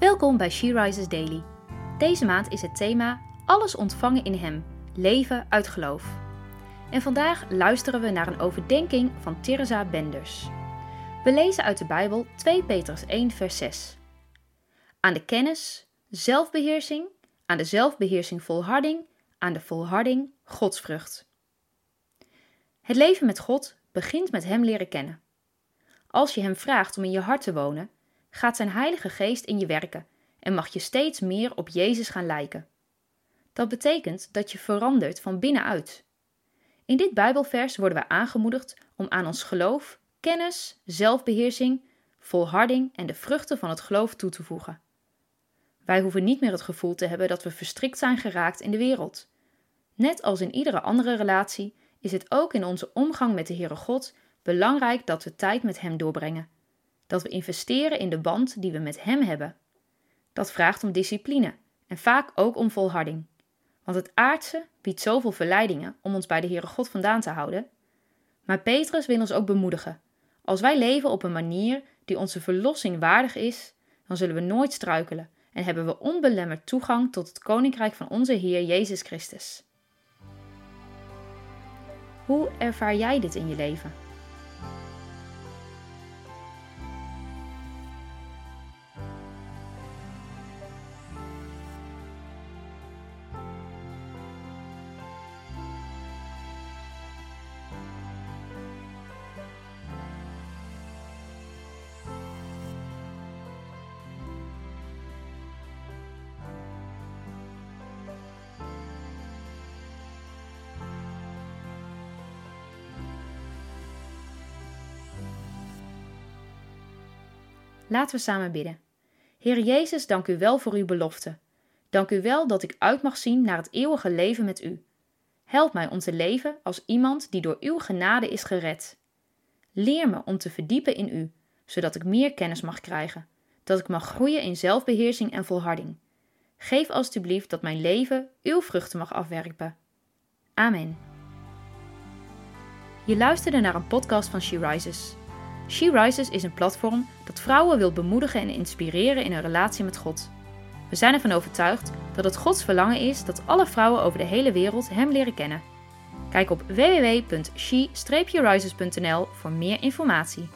Welkom bij She Rises Daily. Deze maand is het thema Alles ontvangen in Hem, leven uit geloof. En vandaag luisteren we naar een overdenking van Teresa Benders. We lezen uit de Bijbel 2 Petrus 1 vers 6. Aan de kennis, zelfbeheersing, aan de zelfbeheersing volharding, aan de volharding godsvrucht. Het leven met God begint met Hem leren kennen. Als je Hem vraagt om in je hart te wonen, gaat Zijn Heilige Geest in je werken en mag je steeds meer op Jezus gaan lijken. Dat betekent dat je verandert van binnenuit. In dit Bijbelvers worden we aangemoedigd om aan ons geloof, kennis, zelfbeheersing, volharding en de vruchten van het geloof toe te voegen. Wij hoeven niet meer het gevoel te hebben dat we verstrikt zijn geraakt in de wereld. Net als in iedere andere relatie is het ook in onze omgang met de Heere God belangrijk dat we tijd met Hem doorbrengen. Dat we investeren in de band die we met Hem hebben. Dat vraagt om discipline en vaak ook om volharding. Want het aardse biedt zoveel verleidingen om ons bij de Heere God vandaan te houden. Maar Petrus wil ons ook bemoedigen. Als wij leven op een manier die onze verlossing waardig is, dan zullen we nooit struikelen en hebben we onbelemmerd toegang tot het koninkrijk van onze Heer Jezus Christus. Hoe ervaar jij dit in je leven? Laten we samen bidden. Heer Jezus, dank u wel voor uw belofte. Dank u wel dat ik uit mag zien naar het eeuwige leven met u. Help mij om te leven als iemand die door uw genade is gered. Leer me om te verdiepen in u, zodat ik meer kennis mag krijgen, dat ik mag groeien in zelfbeheersing en volharding. Geef alstublieft dat mijn leven uw vruchten mag afwerpen. Amen. Je luisterde naar een podcast van She Rises. She Rises is een platform dat vrouwen wil bemoedigen en inspireren in hun relatie met God. We zijn ervan overtuigd dat het Gods verlangen is dat alle vrouwen over de hele wereld Hem leren kennen. Kijk op www.she-rises.nl voor meer informatie.